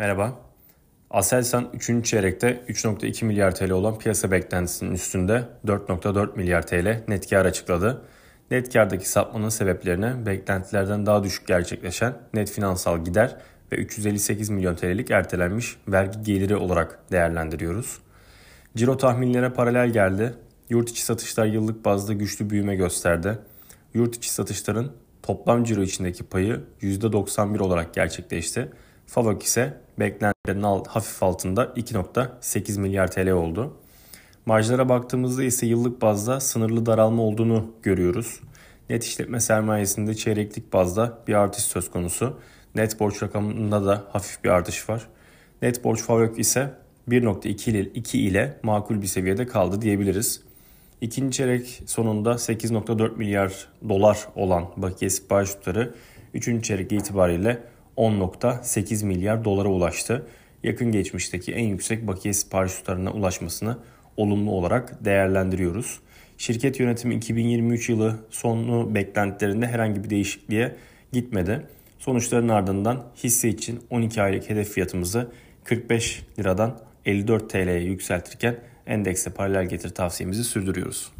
Merhaba. Aselsan 3. çeyrekte 3.2 milyar TL olan piyasa beklentisinin üstünde 4.4 milyar TL net kar açıkladı. Net kardaki sapmanın sebeplerine beklentilerden daha düşük gerçekleşen net finansal gider ve 358 milyon TL'lik ertelenmiş vergi geliri olarak değerlendiriyoruz. Ciro tahminlere paralel geldi. Yurt içi satışlar yıllık bazda güçlü büyüme gösterdi. Yurt içi satışların toplam ciro içindeki payı %91 olarak gerçekleşti. Favok ise beklentilerin hafif altında 2.8 milyar TL oldu. Marjlara baktığımızda ise yıllık bazda sınırlı daralma olduğunu görüyoruz. Net işletme sermayesinde çeyreklik bazda bir artış söz konusu. Net borç rakamında da hafif bir artış var. Net borç Favok ise 1.2 ile, 2 ile makul bir seviyede kaldı diyebiliriz. İkinci çeyrek sonunda 8.4 milyar dolar olan bakiye sipariş tutarı 3. çeyrek itibariyle 10.8 milyar dolara ulaştı. Yakın geçmişteki en yüksek bakiye sipariş tutarına ulaşmasını olumlu olarak değerlendiriyoruz. Şirket yönetimi 2023 yılı sonu beklentilerinde herhangi bir değişikliğe gitmedi. Sonuçların ardından hisse için 12 aylık hedef fiyatımızı 45 liradan 54 TL'ye yükseltirken endekse paralel getir tavsiyemizi sürdürüyoruz.